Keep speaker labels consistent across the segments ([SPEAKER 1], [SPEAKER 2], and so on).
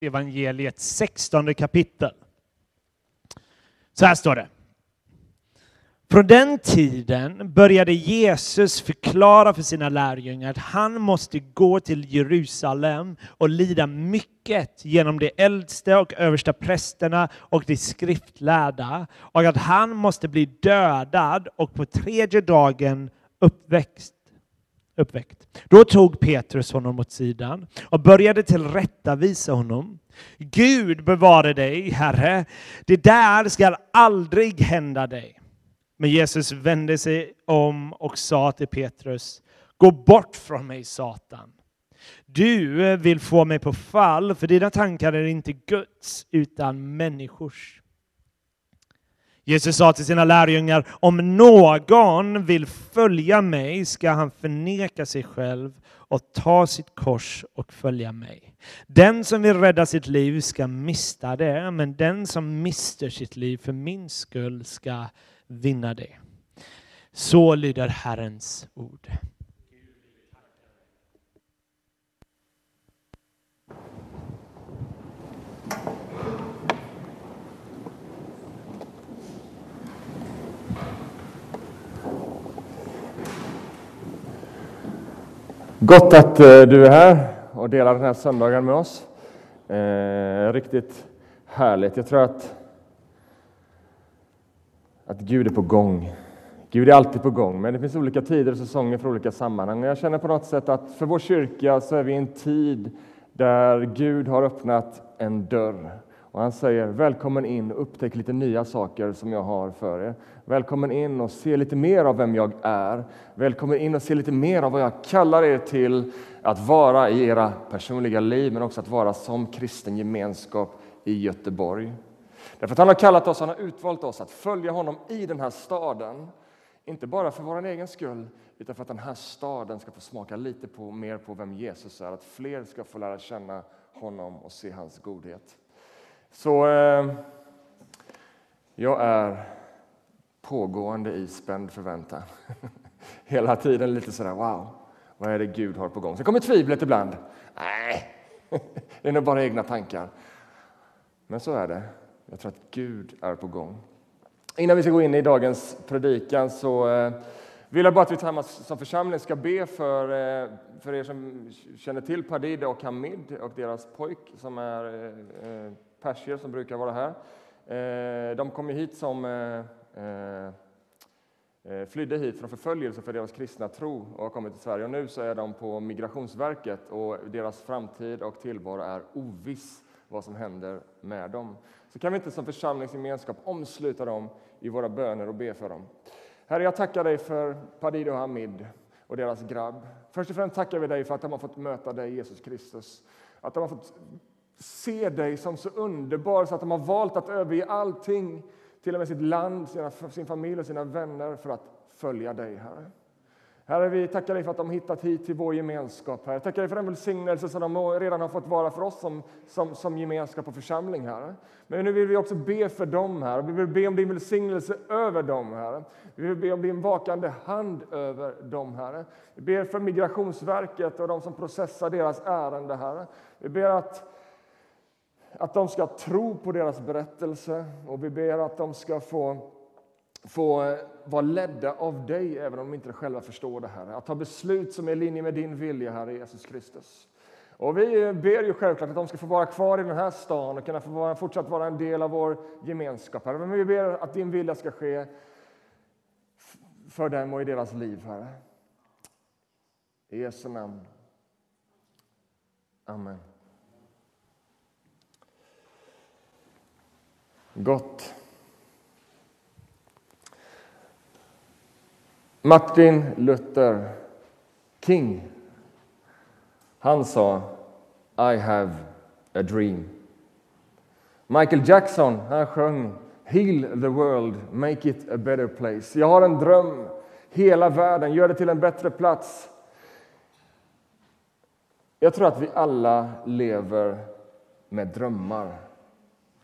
[SPEAKER 1] evangeliets 16 kapitel. Så här står det. Från den tiden började Jesus förklara för sina lärjungar att han måste gå till Jerusalem och lida mycket genom de äldste och översta prästerna och de skriftlärda och att han måste bli dödad och på tredje dagen uppväxt uppväckt. Då tog Petrus honom åt sidan och började tillrättavisa honom. Gud bevare dig, Herre. Det där ska aldrig hända dig. Men Jesus vände sig om och sa till Petrus, gå bort från mig Satan. Du vill få mig på fall, för dina tankar är inte Guds utan människors. Jesus sa till sina lärjungar, om någon vill följa mig ska han förneka sig själv och ta sitt kors och följa mig. Den som vill rädda sitt liv ska mista det, men den som mister sitt liv för min skull ska vinna det. Så lyder Herrens ord.
[SPEAKER 2] Gott att eh, du är här och delar den här söndagen med oss. Eh, riktigt härligt. Jag tror att, att Gud är på gång. Gud är alltid på gång, men det finns olika tider och säsonger för olika sammanhang. Jag känner på något sätt att för vår kyrka så är vi i en tid där Gud har öppnat en dörr och han säger välkommen in och upptäck lite nya saker som jag har för er. Välkommen in och se lite mer av vem jag är. Välkommen in och se lite mer av vad jag kallar er till att vara i era personliga liv, men också att vara som kristen gemenskap i Göteborg. Därför att han har kallat oss, han har utvalt oss att följa honom i den här staden. Inte bara för vår egen skull, utan för att den här staden ska få smaka lite på, mer på vem Jesus är. Att fler ska få lära känna honom och se hans godhet. Så eh, jag är pågående i spänd förväntan. Hela tiden lite sådär, wow, vad är det Gud har på gång? Sen kommer tvivlet ibland. Nej, det är nog bara egna tankar. Men så är det. Jag tror att Gud är på gång. Innan vi ska gå in i dagens predikan så eh, vill jag bara att vi tillsammans som församling ska be för, eh, för er som känner till Padid och Hamid och deras pojk som är eh, persier som brukar vara här. Eh, de kom hit som eh, eh, flydde hit från förföljelse för deras kristna tro och har kommit till Sverige. Och nu så är de på Migrationsverket och deras framtid och tillvaro är oviss vad som händer med dem. Så kan vi inte som församlingsgemenskap omsluta dem i våra böner och be för dem. Herre, jag tackar dig för Padid och Hamid och deras grabb. Först och främst tackar vi dig för att de har fått möta dig, Jesus Kristus. Att de har fått se dig som så underbar så att de har valt att överge allting, till och med sitt land, sina, sin familj och sina vänner för att följa dig, Herre. Herre, vi tackar dig för att de hittat hit till vår gemenskap. Herre. Tackar dig för den välsignelse som de redan har fått vara för oss som, som, som gemenskap och församling. Herre. Men nu vill vi också be för dem, här. Vi vill be om din välsignelse över dem, Herre. Vi vill be om din vakande hand över dem, Herre. Vi ber för Migrationsverket och de som processar deras ärende, Herre. Vi ber att att de ska tro på deras berättelse och vi ber att de ska få, få eh, vara ledda av dig även om de inte själva förstår det här. Att ta beslut som är i linje med din vilja, Herre Jesus Kristus. Och vi eh, ber ju självklart att de ska få vara kvar i den här stan och kunna få vara, fortsatt vara en del av vår gemenskap. Herre. Men vi ber att din vilja ska ske för dem och i deras liv, Herre. I Jesu namn. Amen. Gott. Martin Luther King, han sa I have a dream. Michael Jackson, han sjöng Heal the world, make it a better place. Jag har en dröm, hela världen, gör det till en bättre plats. Jag tror att vi alla lever med drömmar.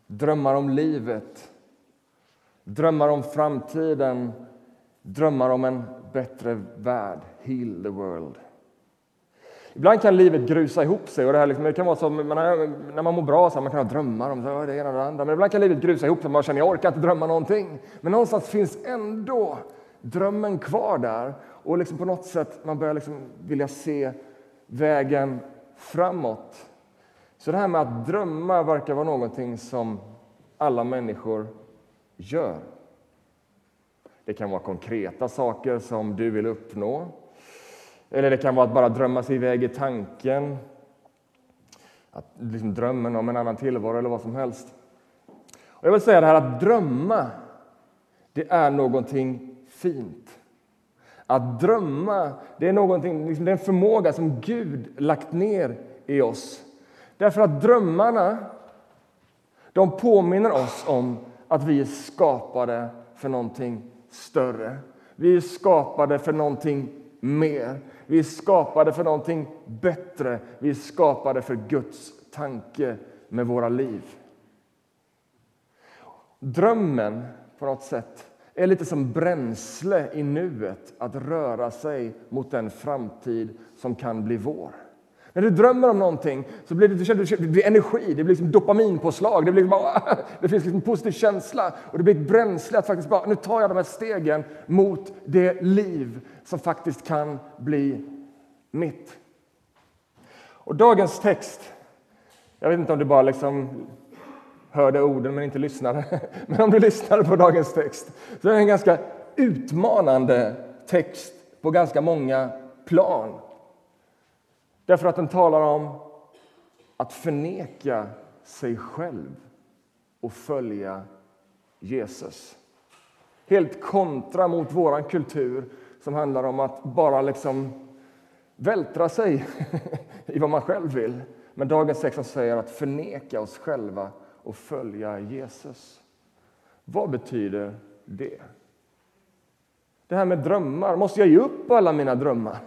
[SPEAKER 2] Drömmar om livet, drömmar om framtiden, drömmar om en bättre värld. Heal the world. Ibland kan livet grusa ihop sig. Och det, här liksom, det kan vara så, man har, när man mår bra så man kan ha drömmar om så, det ena och det andra. Men ibland kan livet grusa ihop sig. Man känner jag orkar inte drömma någonting. Men någonstans finns ändå drömmen kvar där. Och liksom på något sätt man börjar liksom vilja se vägen framåt. Så det här med att drömma verkar vara någonting som alla människor gör. Det kan vara konkreta saker som du vill uppnå. Eller det kan vara att bara drömma sig iväg i tanken. Att, liksom drömmen om en annan tillvaro eller vad som helst. Och jag vill säga det här att drömma, det är någonting fint. Att drömma, det är, någonting, liksom, det är en förmåga som Gud lagt ner i oss. Därför att drömmarna, de påminner oss om att vi är skapade för någonting större. Vi är skapade för någonting mer. Vi är skapade för någonting bättre. Vi är skapade för Guds tanke med våra liv. Drömmen, på något sätt, är lite som bränsle i nuet att röra sig mot den framtid som kan bli vår. När du drömmer om någonting så blir det, det blir energi, det blir liksom dopaminpåslag, det, blir liksom bara, det finns liksom en positiv känsla och det blir ett bränsle att faktiskt bara, nu tar jag de här stegen mot det liv som faktiskt kan bli mitt. Och dagens text, jag vet inte om du bara liksom hörde orden men inte lyssnade. Men om du lyssnade på dagens text så är det en ganska utmanande text på ganska många plan. Därför att den talar om att förneka sig själv och följa Jesus. Helt kontra mot vår kultur som handlar om att bara liksom vältra sig i vad man själv vill. Men dagens text säger att förneka oss själva och följa Jesus. Vad betyder det? Det här med drömmar, måste jag ge upp alla mina drömmar?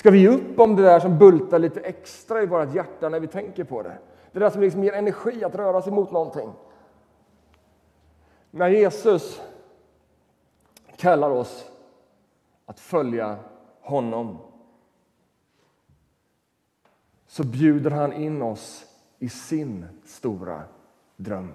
[SPEAKER 2] Ska vi ge upp om det där som bultar lite extra i vårt hjärta när vi tänker på det? Det där som liksom ger energi att röra sig mot någonting. När Jesus kallar oss att följa honom så bjuder han in oss i sin stora dröm.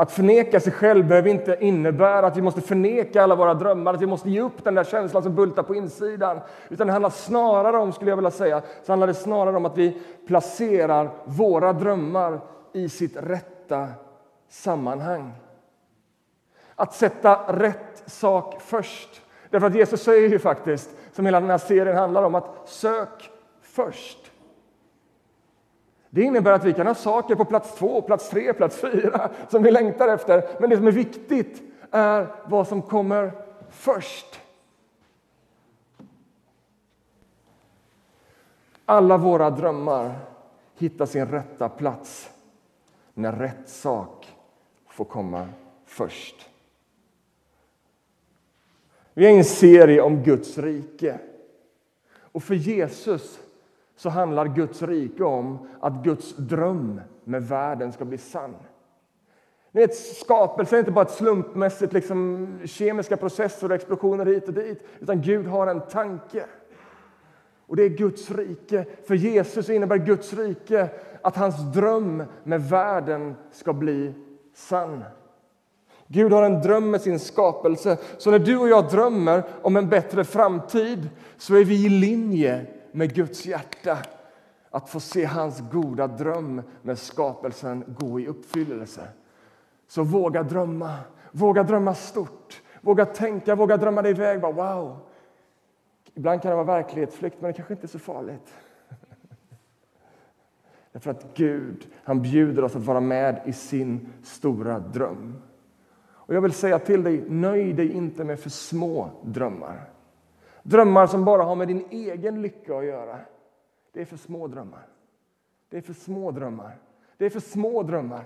[SPEAKER 2] Att förneka sig själv behöver inte innebära att vi måste förneka alla våra drömmar, att vi måste ge upp den där känslan som bultar på insidan. Utan det handlar snarare om, skulle jag vilja säga, så handlar det snarare om att vi placerar våra drömmar i sitt rätta sammanhang. Att sätta rätt sak först. Därför att Jesus säger ju faktiskt, som hela den här serien handlar om, att sök först. Det innebär att vi kan ha saker på plats två, plats tre, plats fyra som vi längtar efter. Men det som är viktigt är vad som kommer först. Alla våra drömmar hittar sin rätta plats när rätt sak får komma först. Vi är i en serie om Guds rike. Och för Jesus så handlar Guds rike om att Guds dröm med världen ska bli sann. Ni vet, skapelse är inte bara ett slumpmässigt liksom, kemiska processer och explosioner hit och dit, utan Gud har en tanke. Och det är Guds rike. För Jesus innebär Guds rike att hans dröm med världen ska bli sann. Gud har en dröm med sin skapelse. Så när du och jag drömmer om en bättre framtid så är vi i linje med Guds hjärta att få se hans goda dröm med skapelsen gå i uppfyllelse. Så våga drömma, våga drömma stort, våga tänka, våga drömma dig iväg. Bara, wow! Ibland kan det vara verklighetsflykt, men det kanske inte är så farligt. Därför att Gud han bjuder oss att vara med i sin stora dröm. Och Jag vill säga till dig, nöj dig inte med för små drömmar. Drömmar som bara har med din egen lycka att göra. Det är för små drömmar. Det är för små drömmar. Det är för små drömmar.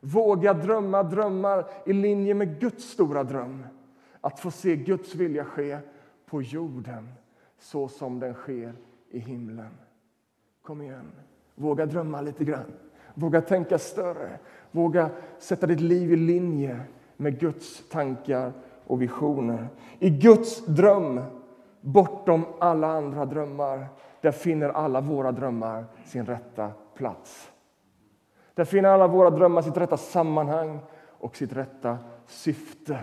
[SPEAKER 2] Våga drömma drömmar i linje med Guds stora dröm. Att få se Guds vilja ske på jorden så som den sker i himlen. Kom igen, våga drömma lite grann. Våga tänka större. Våga sätta ditt liv i linje med Guds tankar och visioner. I Guds dröm bortom alla andra drömmar, där finner alla våra drömmar sin rätta plats. Där finner alla våra drömmar sitt rätta sammanhang och sitt rätta syfte.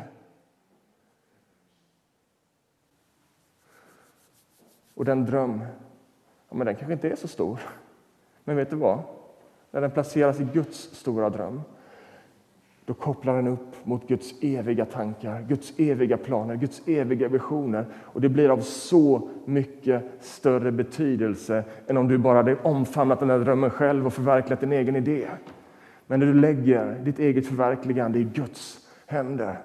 [SPEAKER 2] Och den dröm, ja, men den kanske inte är så stor. Men vet du vad? När den placeras i Guds stora dröm, då kopplar den upp mot Guds eviga tankar, Guds eviga planer, Guds eviga visioner. Och det blir av så mycket större betydelse än om du bara hade omfamnat den där drömmen själv och förverkligat din egen idé. Men när du lägger ditt eget förverkligande i Guds händer,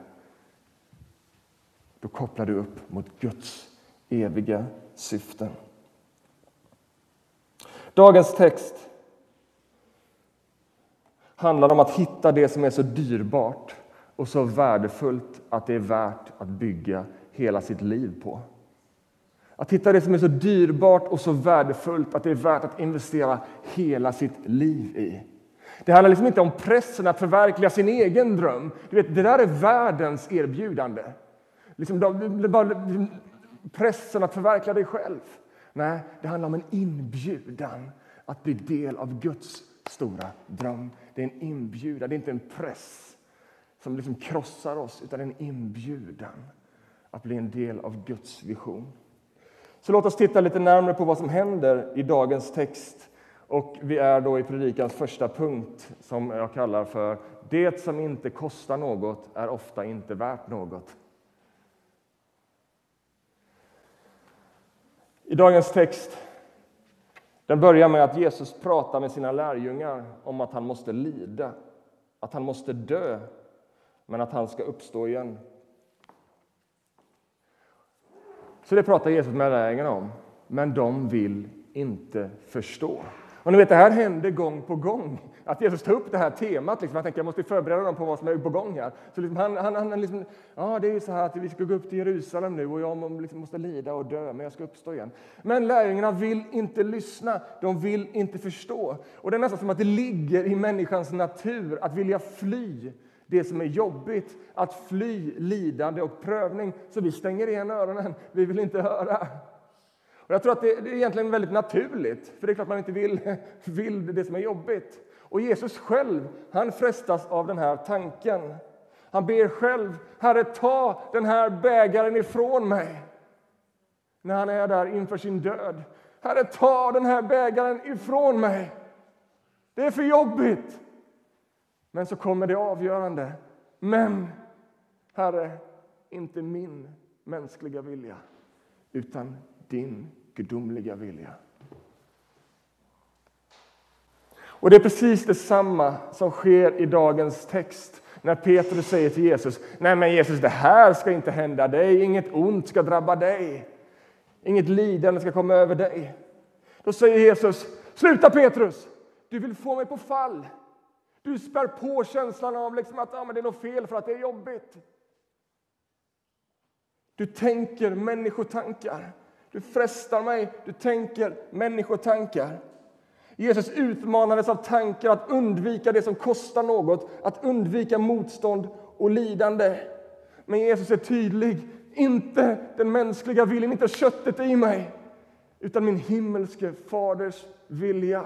[SPEAKER 2] då kopplar du upp mot Guds eviga syften. Dagens text handlar om att hitta det som är så dyrbart och så värdefullt att det är värt att bygga hela sitt liv på. Att hitta det som är så dyrbart och så värdefullt att det är värt att investera hela sitt liv i. Det handlar liksom inte om pressen att förverkliga sin egen dröm. Du vet, det där är världens erbjudande. Liksom, pressen att förverkliga dig själv. Nej, det handlar om en inbjudan att bli del av Guds stora dröm. Det är en inbjudan, det är inte en press som liksom krossar oss, utan en inbjudan att bli en del av Guds vision. Så låt oss titta lite närmare på vad som händer i dagens text. Och vi är då i predikans första punkt som jag kallar för Det som inte kostar något är ofta inte värt något. I dagens text den börjar med att Jesus pratar med sina lärjungar om att han måste lida, att han måste dö, men att han ska uppstå igen. Så det pratar Jesus med lärjungarna om, men de vill inte förstå. Och ni vet, det här händer gång på gång. Att Jesus tar upp det här temat. Liksom. Jag tänker jag måste förbereda dem på vad som är på gång här. Så liksom, han, han, han liksom, ja, det är ju så här att vi ska gå upp till Jerusalem nu och jag liksom måste lida och dö, men jag ska uppstå igen. Men lärjungarna vill inte lyssna. De vill inte förstå. Och det är nästan som att det ligger i människans natur att vilja fly det som är jobbigt, att fly lidande och prövning. Så vi stänger igen öronen. Vi vill inte höra. Och jag tror att det, är egentligen väldigt naturligt, för det är klart man inte vill, vill det som är jobbigt. Och Jesus själv, han frestas av den här tanken. Han ber själv, Herre, ta den här bägaren ifrån mig. När han är där inför sin död. Herre, ta den här bägaren ifrån mig. Det är för jobbigt. Men så kommer det avgörande. Men, Herre, inte min mänskliga vilja, utan din gudomliga vilja. Och Det är precis detsamma som sker i dagens text när Petrus säger till Jesus Nej men Jesus, det här ska inte hända dig, inget ont ska drabba dig, inget lidande ska komma över dig. Då säger Jesus Sluta Petrus, du vill få mig på fall. Du spär på känslan av liksom att ah, men det är något fel för att det är jobbigt. Du tänker människotankar. Du frestar mig, du tänker människotankar. Jesus utmanades av tankar att undvika det som kostar något, att undvika motstånd och lidande. Men Jesus är tydlig. Inte den mänskliga viljan, inte köttet i mig, utan min himmelske faders vilja.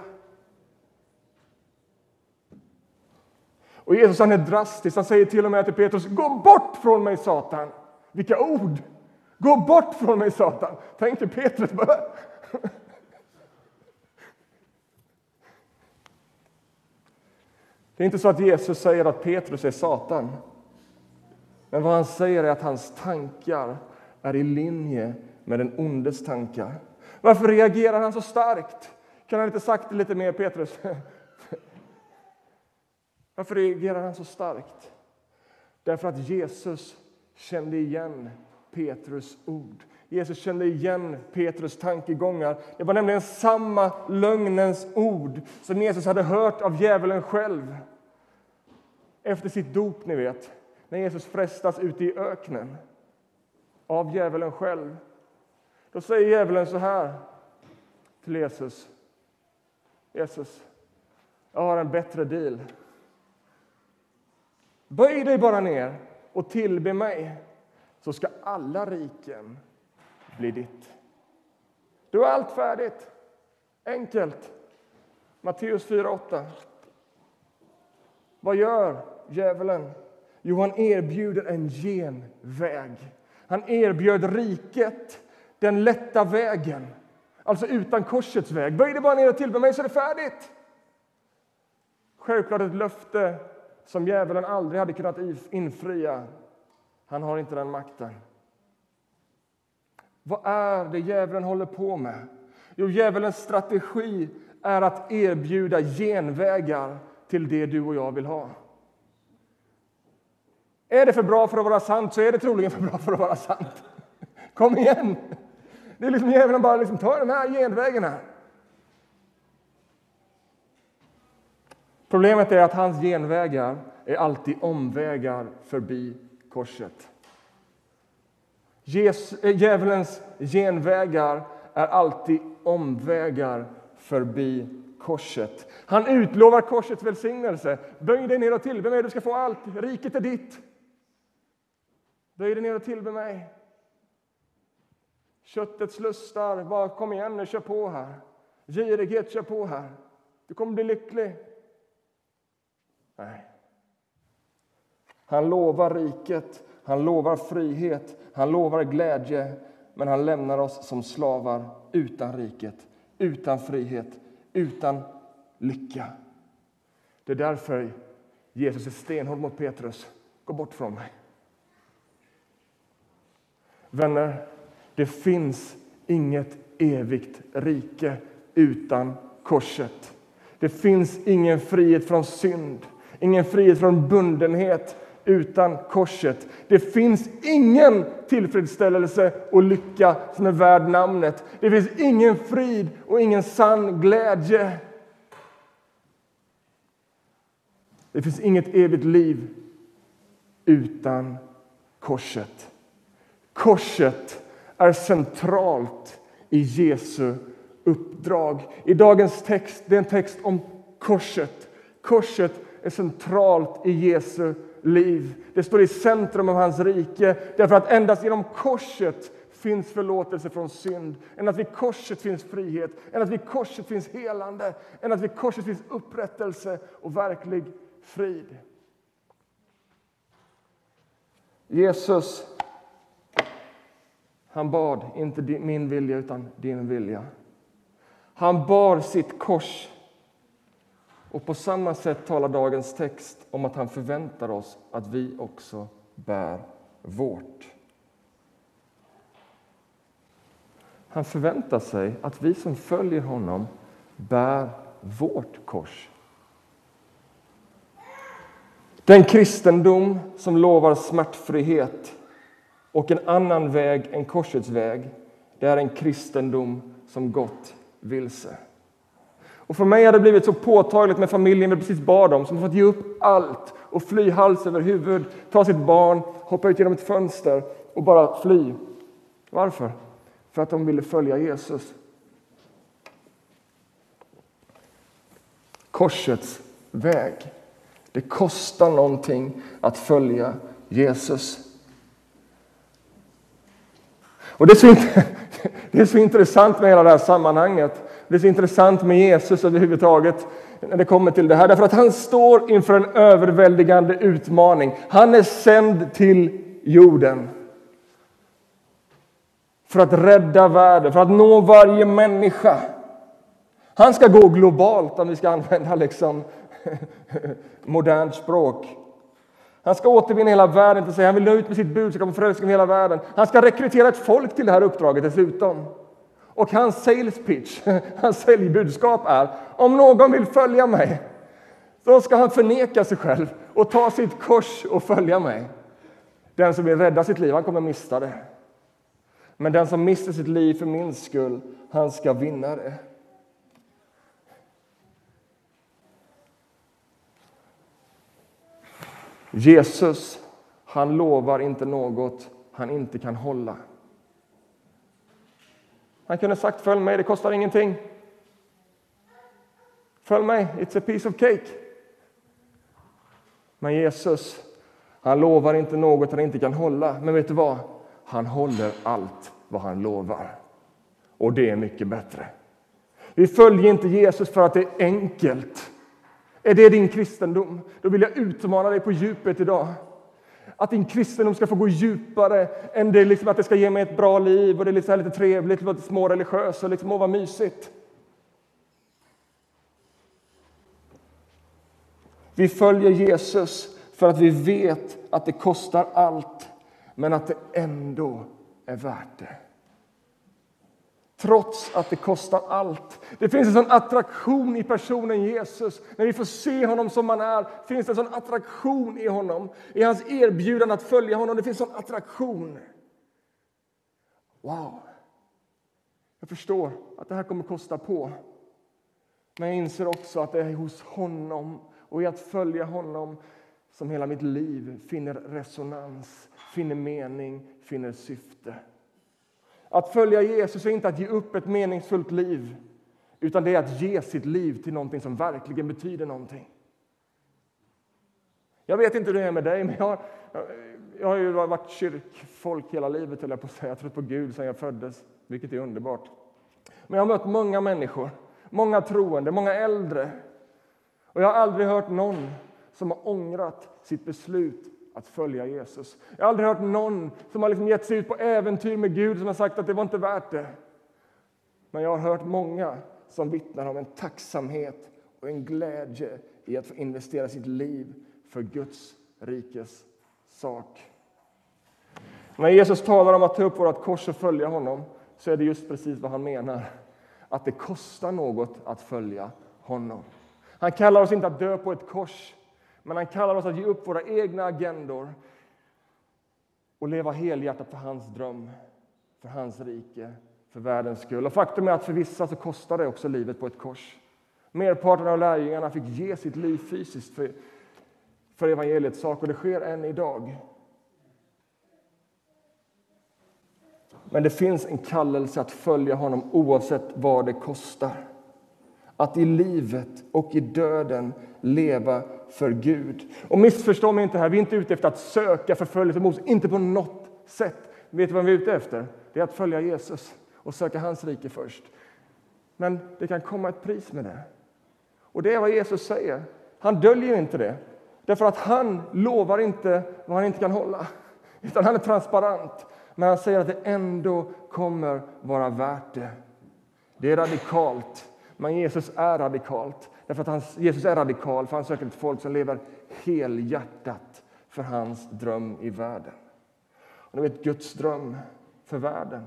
[SPEAKER 2] Och Jesus han är drastisk. Han säger till och med till Petrus, gå bort från mig Satan. Vilka ord! Gå bort från mig, Satan! Tänkte Petrus bara. Det är inte så att Jesus säger att Petrus är Satan. Men vad han säger är att hans tankar är i linje med den ondes tankar. Varför reagerar han så starkt? Kan han inte sagt det lite mer, Petrus? Varför reagerar han så starkt? Därför att Jesus kände igen Petrus ord. Jesus kände igen Petrus tankegångar. Det var nämligen samma lögnens ord som Jesus hade hört av djävulen själv efter sitt dop, ni vet, när Jesus frestas ute i öknen av djävulen själv. Då säger djävulen så här till Jesus. Jesus, jag har en bättre deal. Böj dig bara ner och tillbe mig så ska alla riken bli ditt. Du är allt färdigt. Enkelt. Matteus 4.8. Vad gör djävulen? Jo, han erbjuder en genväg. Han erbjöd riket den lätta vägen, alltså utan korsets väg. Böj dig bara ner och tillbe mig så är det färdigt. Självklart ett löfte som djävulen aldrig hade kunnat infria. Han har inte den makten. Vad är det djävulen håller på med? Jo, djävulens strategi är att erbjuda genvägar till det du och jag vill ha. Är det för bra för att vara sant så är det troligen för bra för att vara sant. Kom igen! Det är liksom djävulen bara liksom, ta den här genvägen här. Problemet är att hans genvägar är alltid omvägar förbi korset. Eh, djävulens genvägar är alltid omvägar förbi korset. Han utlovar korsets välsignelse. Böj dig ner och tillbe mig, du ska få allt. Riket är ditt. Böj dig ner och tillbe mig. Köttets lustar, bara kom igen nu, kör på här. Girighet, kör på här. Du kommer bli lycklig. Nej. Han lovar riket, han lovar frihet, han lovar glädje men han lämnar oss som slavar utan riket, utan frihet, utan lycka. Det är därför Jesus är stenhård mot Petrus. Gå bort från mig. Vänner, det finns inget evigt rike utan korset. Det finns ingen frihet från synd, ingen frihet från bundenhet utan korset. Det finns ingen tillfredsställelse och lycka som är värd namnet. Det finns ingen frid och ingen sann glädje. Det finns inget evigt liv utan korset. Korset är centralt i Jesu uppdrag. I dagens text, det är en text om korset. Korset är centralt i Jesu liv. Det står i centrum av hans rike, därför att endast genom korset finns förlåtelse från synd. Endast vid korset finns frihet, endast vid korset finns helande, endast vid korset finns upprättelse och verklig frid. Jesus, han bad inte min vilja utan din vilja. Han bar sitt kors och på samma sätt talar dagens text om att han förväntar oss att vi också bär vårt. Han förväntar sig att vi som följer honom bär vårt kors. Den kristendom som lovar smärtfrihet och en annan väg än korsets väg, det är en kristendom som gått vilse. Och för mig har det blivit så påtagligt med familjen vi precis bad om, som har fått ge upp allt och fly hals över huvud, ta sitt barn, hoppa ut genom ett fönster och bara fly. Varför? För att de ville följa Jesus. Korsets väg. Det kostar någonting att följa Jesus. Och det är, så, det är så intressant med hela det här sammanhanget. Det är så intressant med Jesus överhuvudtaget när det kommer till det här. Därför att han står inför en överväldigande utmaning. Han är sänd till jorden. För att rädda världen, för att nå varje människa. Han ska gå globalt om vi ska använda liksom modernt språk. Han ska återvinna hela världen till sig. Han vill nå ut med sitt budskap och förälskelse hela världen. Han ska rekrytera ett folk till det här uppdraget dessutom. Och hans sales pitch, hans säljbudskap är om någon vill följa mig då ska han förneka sig själv och ta sitt kors och följa mig. Den som vill rädda sitt liv, han kommer mista det. Men den som mister sitt liv för min skull, han ska vinna det. Jesus, han lovar inte något han inte kan hålla. Han kunde sagt följ mig, det kostar ingenting. Följ mig, it's a piece of cake. Men Jesus, han lovar inte något han inte kan hålla. Men vet du vad? Han håller allt vad han lovar. Och det är mycket bättre. Vi följer inte Jesus för att det är enkelt. Är det din kristendom? Då vill jag utmana dig på djupet idag. Att din kristendom ska få gå djupare än det liksom att det ska ge mig ett bra liv och det är lite, lite trevligt, lite småreligiöst och liksom, åh vad mysigt. Vi följer Jesus för att vi vet att det kostar allt, men att det ändå är värt det. Trots att det kostar allt. Det finns en sån attraktion i personen Jesus. När vi får se honom som han är finns det en sån attraktion i honom. I hans erbjudande att följa honom. Det finns en sån attraktion. Wow! Jag förstår att det här kommer kosta på. Men jag inser också att det är hos honom och i att följa honom som hela mitt liv finner resonans, finner mening, finner syfte. Att följa Jesus är inte att ge upp ett meningsfullt liv utan det är att ge sitt liv till någonting som verkligen betyder någonting. Jag vet inte hur det är med dig, men jag, jag har ju varit kyrkfolk hela livet. Jag, på att säga. Jag har trott på Gud sedan jag föddes, vilket är underbart. Men jag har mött många människor, många troende, många äldre. Och jag har aldrig hört någon som har ångrat sitt beslut att följa Jesus. Jag har aldrig hört någon som har liksom gett sig ut på äventyr med Gud som har sagt att det var inte värt det. Men jag har hört många som vittnar om en tacksamhet och en glädje i att få investera sitt liv för Guds rikes sak. När Jesus talar om att ta upp vårt kors och följa honom så är det just precis vad han menar. Att det kostar något att följa honom. Han kallar oss inte att dö på ett kors, men han kallar oss att ge upp våra egna agendor och leva helhjärtat för hans dröm, för hans rike, för världens skull. Och faktum är att för vissa så kostar det också livet på ett kors. Merparten av lärjungarna fick ge sitt liv fysiskt för, för evangeliets sak och det sker än idag. Men det finns en kallelse att följa honom oavsett vad det kostar att i livet och i döden leva för Gud. Och missförstå mig inte här, vi är inte ute efter att söka förföljelse mot inte på något sätt. Vet du vad vi är ute efter? Det är att följa Jesus och söka hans rike först. Men det kan komma ett pris med det. Och det är vad Jesus säger. Han döljer inte det. Därför att han lovar inte vad han inte kan hålla. Utan han är transparent. Men han säger att det ändå kommer vara värt det. Det är radikalt. Men Jesus är radikalt. Därför att han, Jesus är radikal, för han söker ett folk som lever helhjärtat för hans dröm i världen. Och ni vet, Guds dröm för världen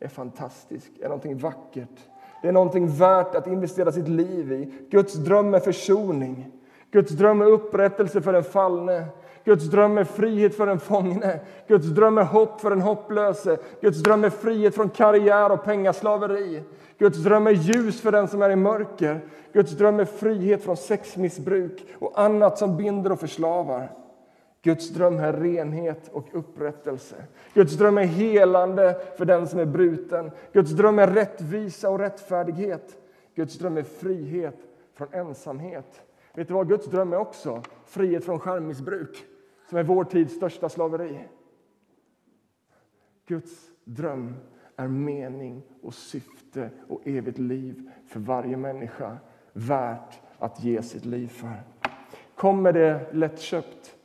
[SPEAKER 2] är fantastisk, är någonting vackert. Det är någonting värt att investera sitt liv i. Guds dröm är försoning. Guds dröm är upprättelse för den fallne. Guds dröm är frihet för den fångne. Guds dröm är hopp för den hopplöse. Guds dröm är frihet från karriär och pengaslaveri. Guds dröm är ljus för den som är i mörker. Guds dröm är frihet från sexmissbruk och annat som binder och förslavar. Guds dröm är renhet och upprättelse. Guds dröm är helande för den som är bruten. Guds dröm är rättvisa och rättfärdighet. Guds dröm är frihet från ensamhet. Vet du vad Guds dröm är också? Frihet från skärmmissbruk, som är vår tids största slaveri. Guds dröm är mening och syfte och evigt liv för varje människa värt att ge sitt liv för. Kommer det lättköpt?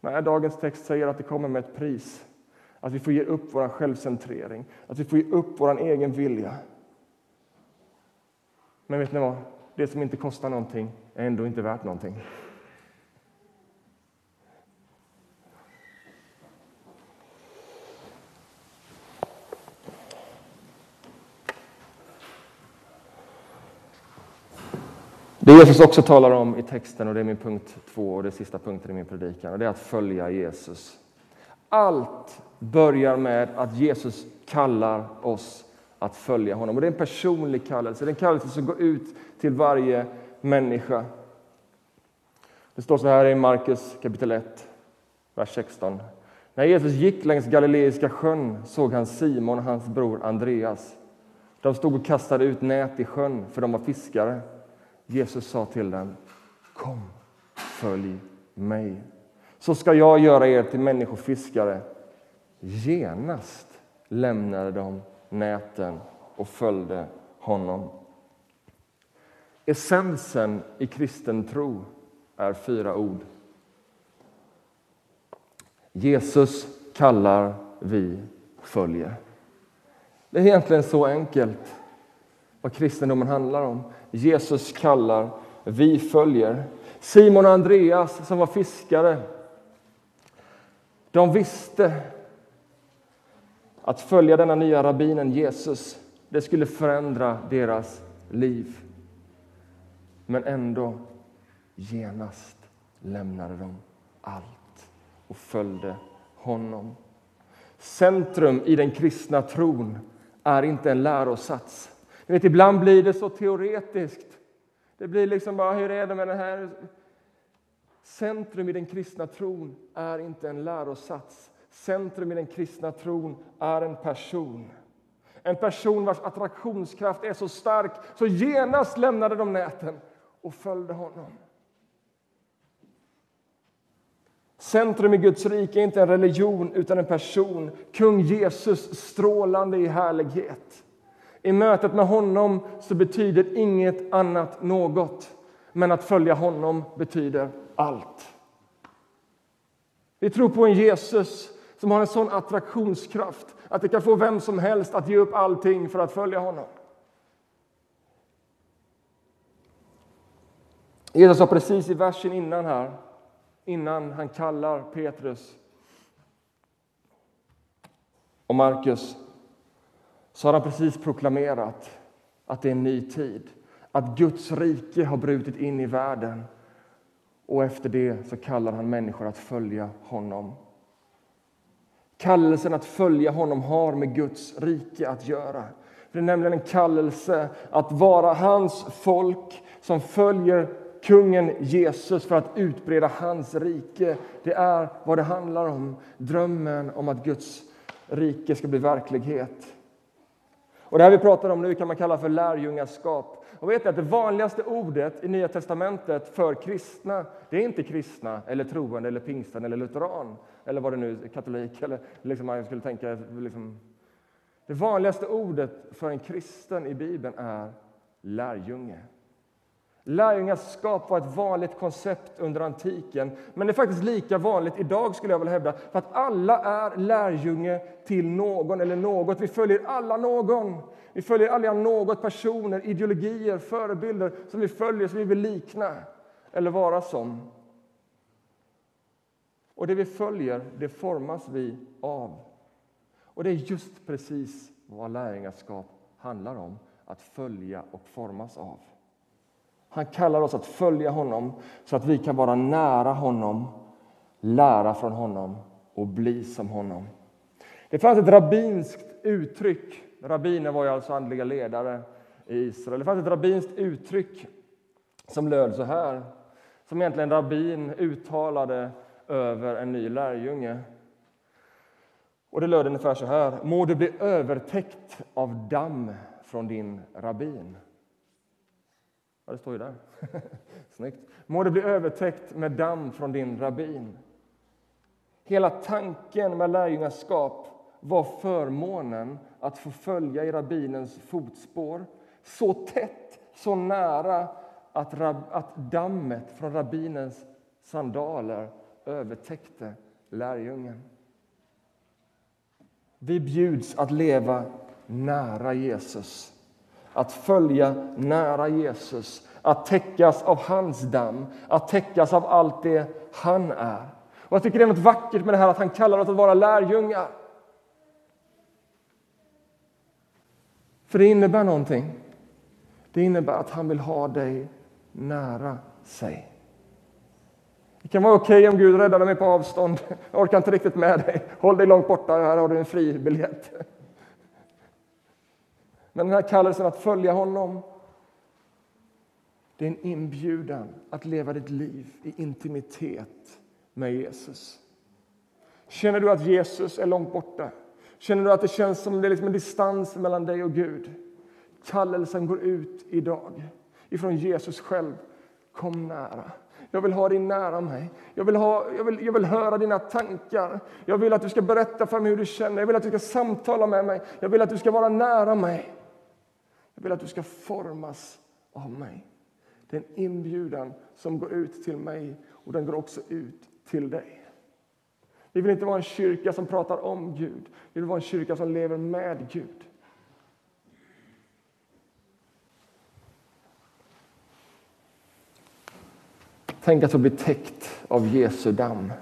[SPEAKER 2] Nej, dagens text säger att det kommer med ett pris. Att vi får ge upp vår självcentrering, att vi får ge upp vår egen vilja. Men vet ni vad? Det som inte kostar någonting är ändå inte värt någonting. Det Jesus också talar om i texten, och det är min punkt två och det sista punkten i min predikan, och det är att följa Jesus. Allt börjar med att Jesus kallar oss att följa honom. Och Det är en personlig kallelse, det är en kallelse som går ut till varje människa. Det står så här i Markus kapitel 1, vers 16. När Jesus gick längs Galileiska sjön såg han Simon och hans bror Andreas. De stod och kastade ut nät i sjön, för de var fiskare. Jesus sa till dem, kom, följ mig. Så ska jag göra er till människofiskare. Genast lämnade de näten och följde honom. Essensen i kristen tro är fyra ord. Jesus kallar, vi följer. Det är egentligen så enkelt vad kristendomen handlar om. Jesus kallar, vi följer. Simon och Andreas, som var fiskare, de visste att följa denna nya rabbinen Jesus, det skulle förändra deras liv. Men ändå, genast lämnade de allt och följde honom. Centrum i den kristna tron är inte en lärosats. Vet, ibland blir det så teoretiskt. Det blir liksom bara, hur är det med det här? Centrum i den kristna tron är inte en lärosats. Centrum i den kristna tron är en person. En person vars attraktionskraft är så stark så genast lämnade de näten och följde honom. Centrum i Guds rike är inte en religion, utan en person. Kung Jesus, strålande i härlighet. I mötet med honom så betyder inget annat något, men att följa honom betyder allt. Vi tror på en Jesus som har en sån attraktionskraft att det kan få vem som helst att ge upp allting för att följa honom. Jesus sa precis i versen innan här, innan han kallar Petrus och Markus, så har han precis proklamerat att det är en ny tid. Att Guds rike har brutit in i världen. Och efter det så kallar han människor att följa honom. Kallelsen att följa honom har med Guds rike att göra. Det är nämligen en kallelse att vara hans folk som följer kungen Jesus för att utbreda hans rike. Det är vad det handlar om. Drömmen om att Guds rike ska bli verklighet. Och Det här vi pratar om nu kan man kalla för lärjungaskap. Och vet att det vanligaste ordet i Nya testamentet för kristna, det är inte kristna, eller troende, eller pingsten eller lutheran, eller vad det nu är, katolik, eller liksom man skulle tänka... Liksom. Det vanligaste ordet för en kristen i Bibeln är lärjunge. Lärjungaskap var ett vanligt koncept under antiken, men det är faktiskt lika vanligt idag skulle jag vilja hävda, för att alla är lärjunge till någon eller något. Vi följer alla någon. Vi följer alla något, personer, ideologier, förebilder som vi följer, som vi vill likna eller vara som. Och det vi följer, det formas vi av. Och det är just precis vad lärjungaskap handlar om, att följa och formas av. Han kallar oss att följa honom så att vi kan vara nära honom, lära från honom och bli som honom. Det fanns ett rabbinskt uttryck. Rabbiner var ju alltså andliga ledare i Israel. Det fanns ett rabbinskt uttryck som löd så här, som egentligen rabbin uttalade över en ny lärjunge. Och det löd ungefär så här. Må du bli övertäckt av damm från din rabbin. Ja, det står ju där. Snyggt. Må det bli övertäckt med damm från din rabbin. Hela tanken med lärjungaskap var förmånen att få följa i rabbinens fotspår så tätt, så nära att, rab, att dammet från rabbinens sandaler övertäckte lärjungen. Vi bjuds att leva nära Jesus att följa nära Jesus, att täckas av hans damm, att täckas av allt det han är. Och Jag tycker det är något vackert med det här att han kallar oss att vara lärjungar. För det innebär någonting. Det innebär att han vill ha dig nära sig. Det kan vara okej okay om Gud räddar mig på avstånd. Jag orkar inte riktigt med dig. Håll dig långt borta, här har du en fri biljett. Men den här kallelsen att följa honom, det är en inbjudan att leva ditt liv i intimitet med Jesus. Känner du att Jesus är långt borta? Känner du att det känns som det är liksom en distans mellan dig och Gud? Kallelsen går ut idag ifrån Jesus själv. Kom nära. Jag vill ha dig nära mig. Jag vill, ha, jag, vill, jag vill höra dina tankar. Jag vill att du ska berätta för mig hur du känner. Jag vill att du ska samtala med mig. Jag vill att du ska vara nära mig. Jag vill att du ska formas av mig. Det är en inbjudan som går ut till mig och den går också ut till dig. Vi vill inte vara en kyrka som pratar om Gud. Vi vill vara en kyrka som lever med Gud. Tänk att få bli täckt av Jesu damm.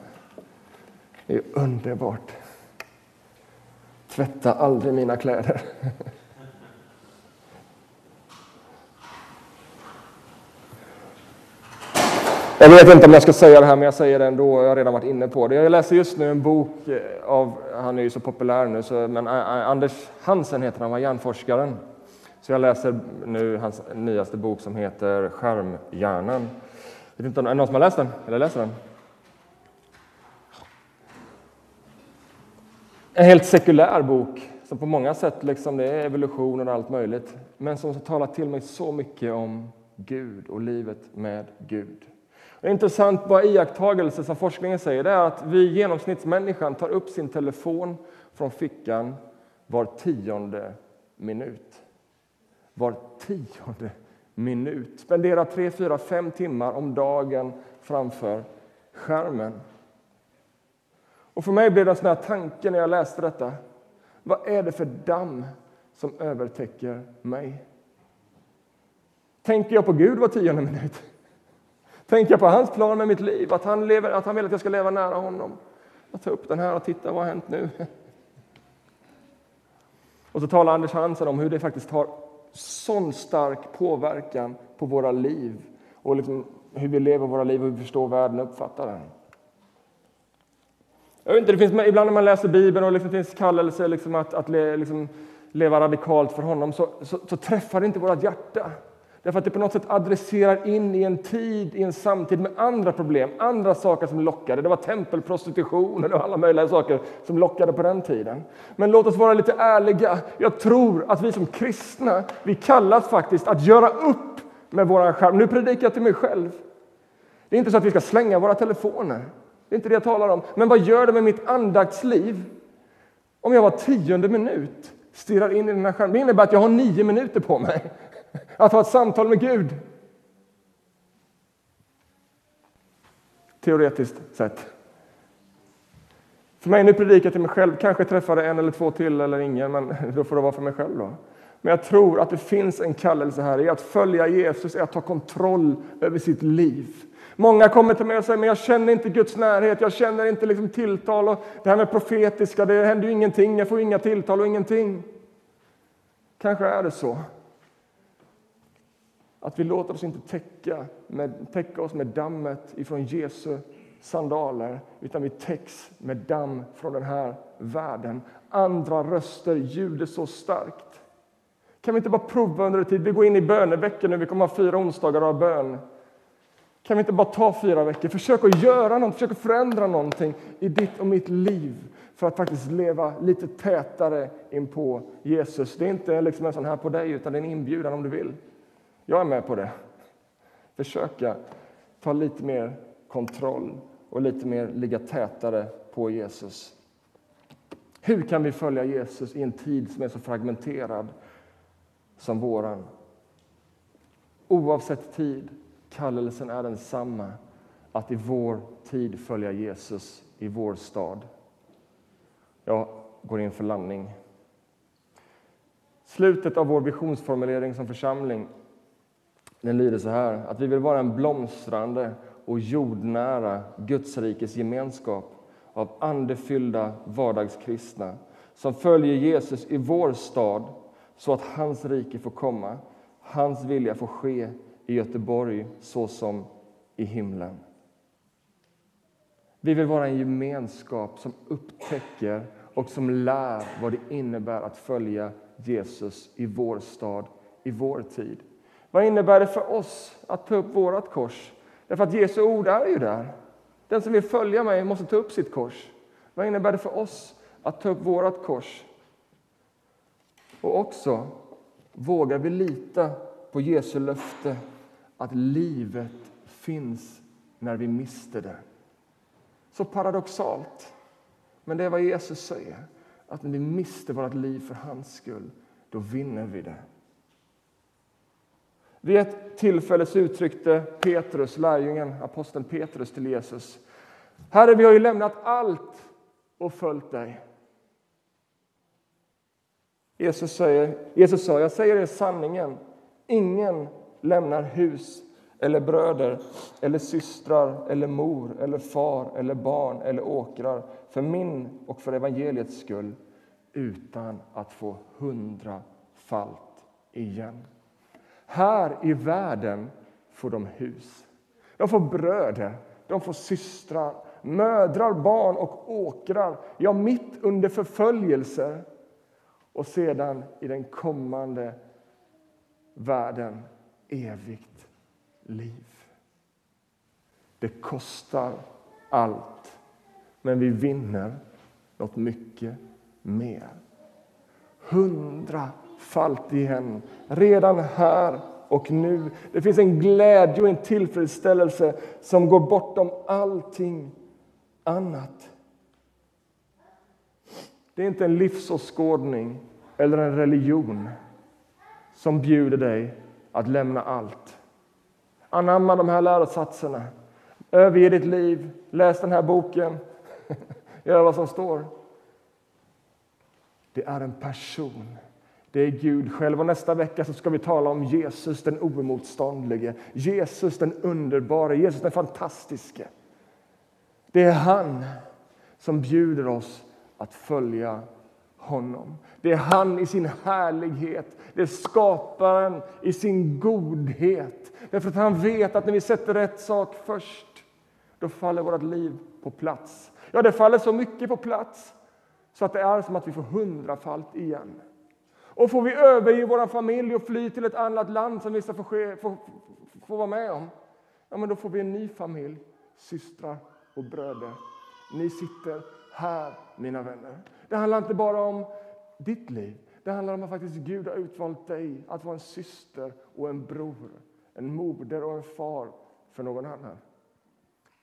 [SPEAKER 2] Det är underbart. Tvätta aldrig mina kläder. Jag vet inte om jag ska säga det här, men jag säger det ändå. Jag har redan varit inne på det. Jag läser just nu en bok eh, av, han är ju så populär nu, så, men eh, eh, Anders Hansen heter han, var hjärnforskaren. Så jag läser nu hans nyaste bok som heter Skärmhjärnan. Vet inte är det någon som har läst den? Eller läser den? En helt sekulär bok som på många sätt liksom, det är evolution och allt möjligt. Men som talar till mig så mycket om Gud och livet med Gud. En intressant bara iakttagelse som forskningen säger är att vi genomsnittsmänniskan tar upp sin telefon från fickan var tionde minut. Var tionde minut. Spenderar tre, fyra, fem timmar om dagen framför skärmen. Och för mig blev det en sån här tanke när jag läste detta. Vad är det för damm som övertäcker mig? Tänker jag på Gud var tionde minut? Tänka på hans plan med mitt liv, att han, lever, att han vill att jag ska leva nära honom? Jag tar upp den här och tittar, vad har hänt nu? Och så talar Anders Hansen om hur det faktiskt har sån stark påverkan på våra liv och liksom hur vi lever våra liv och hur vi förstår världen och uppfattar den. Jag vet inte, det finns, ibland när man läser Bibeln och liksom finns kallelse liksom att, att le, liksom leva radikalt för honom så, så, så träffar det inte vårt hjärta. Därför att det på något sätt adresserar in i en tid, i en samtid med andra problem, andra saker som lockade. Det var tempelprostitution och alla möjliga saker som lockade på den tiden. Men låt oss vara lite ärliga. Jag tror att vi som kristna, vi kallas faktiskt att göra upp med vår skärm. Nu predikar jag till mig själv. Det är inte så att vi ska slänga våra telefoner. Det är inte det jag talar om. Men vad gör det med mitt andaktsliv om jag var tionde minut stirrar in i den här skärmen? Det innebär att jag har nio minuter på mig att ha ett samtal med Gud. Teoretiskt sett. För mig, nu predikar jag till mig själv, kanske träffar det en eller två till eller ingen, men då får det vara för mig själv då. Men jag tror att det finns en kallelse här i att följa Jesus, är att ta kontroll över sitt liv. Många kommer till mig och säger men jag känner inte Guds närhet, jag känner inte liksom tilltal. Och det här med profetiska, det händer ju ingenting, jag får inga tilltal och ingenting. Kanske är det så. Att vi låter oss inte täcka, med, täcka oss med dammet ifrån Jesu sandaler, utan vi täcks med damm från den här världen. Andra röster ljuder så starkt. Kan vi inte bara prova under en tid? Vi går in i böneveckan nu, vi kommer ha fyra onsdagar av bön. Kan vi inte bara ta fyra veckor? Försök att göra något, försök att förändra någonting i ditt och mitt liv för att faktiskt leva lite tätare in på Jesus. Det är inte liksom en sån här på dig, utan det är en inbjudan om du vill. Jag är med på det. Försöka ta lite mer kontroll och lite mer ligga tätare på Jesus. Hur kan vi följa Jesus i en tid som är så fragmenterad som våran? Oavsett tid, kallelsen är densamma att i vår tid följa Jesus i vår stad. Jag går in för landning. Slutet av vår visionsformulering som församling den lyder så här, att vi vill vara en blomstrande och jordnära Gudsrikes gemenskap av andefyllda vardagskristna som följer Jesus i vår stad så att hans rike får komma, hans vilja får ske i Göteborg så som i himlen. Vi vill vara en gemenskap som upptäcker och som lär vad det innebär att följa Jesus i vår stad, i vår tid. Vad innebär det för oss att ta upp vårt kors? Därför att Jesu ord är ju där. Den som vill följa mig måste ta upp sitt kors. Vad innebär det för oss att ta upp vårt kors? Och också, vågar vi lita på Jesu löfte att livet finns när vi mister det. Så paradoxalt. Men det är vad Jesus säger. Att när vi mister vårt liv för hans skull, då vinner vi det. Vid ett tillfälle så uttryckte Petrus, lärjungen, aposteln Petrus till Jesus. Herre, vi har ju lämnat allt och följt dig. Jesus, säger, Jesus sa, jag säger er sanningen. Ingen lämnar hus eller bröder eller systrar eller mor eller far eller barn eller åkrar för min och för evangeliets skull utan att få hundrafalt igen. Här i världen får de hus. De får bröder, de får systrar, mödrar, barn och åkrar. Ja, mitt under förföljelser. Och sedan i den kommande världen evigt liv. Det kostar allt, men vi vinner något mycket mer fallit igen, redan här och nu. Det finns en glädje och en tillfredsställelse som går bortom allting annat. Det är inte en livsåskådning eller en religion som bjuder dig att lämna allt. Anamma de här lärosatserna. Överge ditt liv. Läs den här boken. Gör vad som står. Det är en person. Det är Gud själv. Och nästa vecka så ska vi tala om Jesus den oemotståndlige, Jesus den underbara, Jesus den fantastiske. Det är han som bjuder oss att följa honom. Det är han i sin härlighet, det är skaparen i sin godhet. Därför att han vet att när vi sätter rätt sak först, då faller vårt liv på plats. Ja, det faller så mycket på plats så att det är som att vi får hundrafalt igen. Och får vi överge vår familj och fly till ett annat land som vissa får, ske, få, få vara med om, ja, men då får vi en ny familj, systrar och bröder. Ni sitter här, mina vänner. Det handlar inte bara om ditt liv. Det handlar om att faktiskt Gud har utvalt dig att vara en syster och en bror, en moder och en far för någon annan.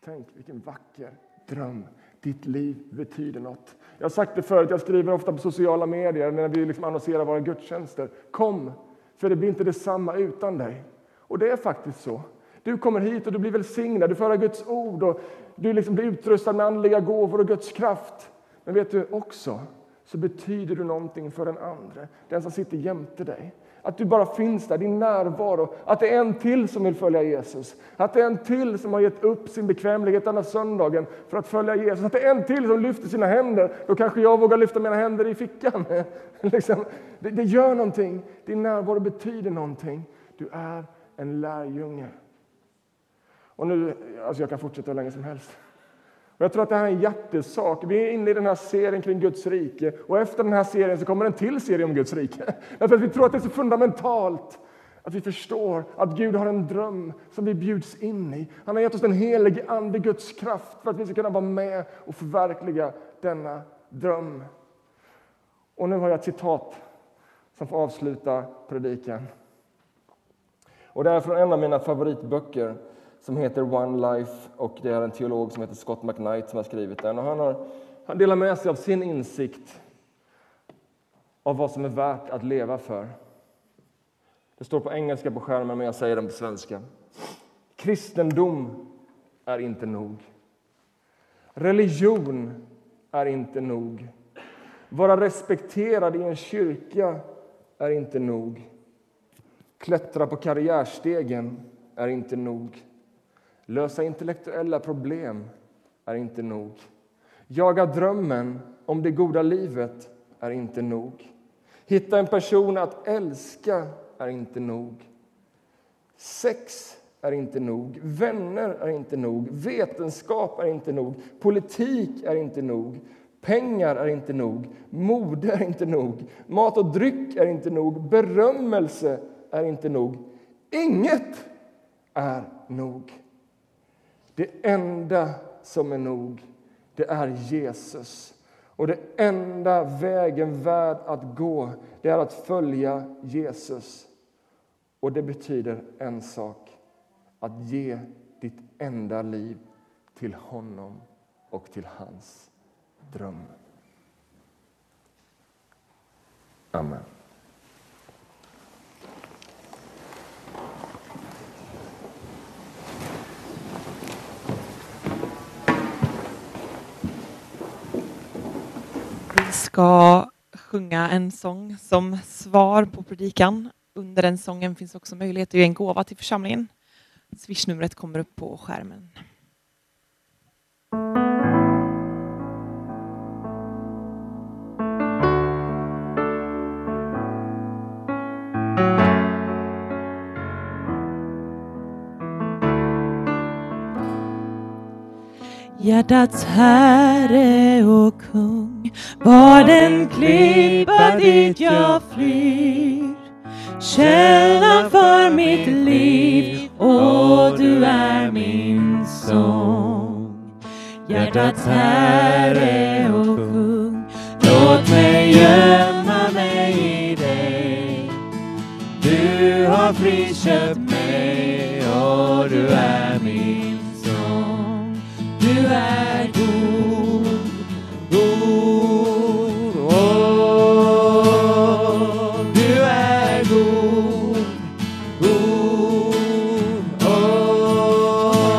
[SPEAKER 2] Tänk vilken vacker dröm. Ditt liv betyder något. Jag har sagt det förut, jag skriver ofta på sociala medier när vi liksom annonserar våra gudstjänster. Kom, för det blir inte detsamma utan dig. Och det är faktiskt så. Du kommer hit och du blir välsignad, du får höra Guds ord och du liksom blir utrustad med andliga gåvor och Guds kraft. Men vet du också, så betyder du någonting för den andra, den som sitter jämte dig. Att du bara finns där, din närvaro. Att det är en till som vill följa Jesus. Att det är en till som har gett upp sin bekvämlighet denna söndagen för att följa Jesus. Att det är en till som lyfter sina händer. Då kanske jag vågar lyfta mina händer i fickan. liksom, det, det gör någonting. Din närvaro betyder någonting. Du är en lärjunge. Och nu, alltså jag kan fortsätta hur länge som helst. Och jag tror att det här är en hjärtesak. Vi är inne i den här serien kring Guds rike och efter den här serien så kommer en till serie om Guds rike. Därför att vi tror att det är så fundamentalt att vi förstår att Gud har en dröm som vi bjuds in i. Han har gett oss den helige Ande, Guds kraft, för att vi ska kunna vara med och förverkliga denna dröm. Och nu har jag ett citat som får avsluta predikan. Och det är från en av mina favoritböcker som heter One Life och det är en teolog som heter Scott McKnight som har skrivit den. Och han, har, han delar med sig av sin insikt av vad som är värt att leva för. Det står på engelska på skärmen, men jag säger den på svenska. Kristendom är inte nog. Religion är inte nog. Vara respekterad i en kyrka är inte nog. Klättra på karriärstegen är inte nog. Lösa intellektuella problem är inte nog. Jaga drömmen om det goda livet är inte nog. Hitta en person att älska är inte nog. Sex är inte nog. Vänner är inte nog. Vetenskap är inte nog. Politik är inte nog. Pengar är inte nog. Mode är inte nog. Mat och dryck är inte nog. Berömmelse är inte nog. Inget är nog. Det enda som är nog, det är Jesus. Och det enda vägen värd att gå, det är att följa Jesus. Och det betyder en sak, att ge ditt enda liv till honom och till hans dröm. Amen.
[SPEAKER 3] Ska sjunga en sång som svar på predikan. Under den sången finns också möjlighet att ge en gåva till församlingen. Swishnumret kommer upp på skärmen. Hjärtats Herre och kung, var den klippa dit jag flyr, källan för mitt liv, och du är min sång. Hjärtats Herre och kung, låt mig gömma mig i dig. Du har friköpt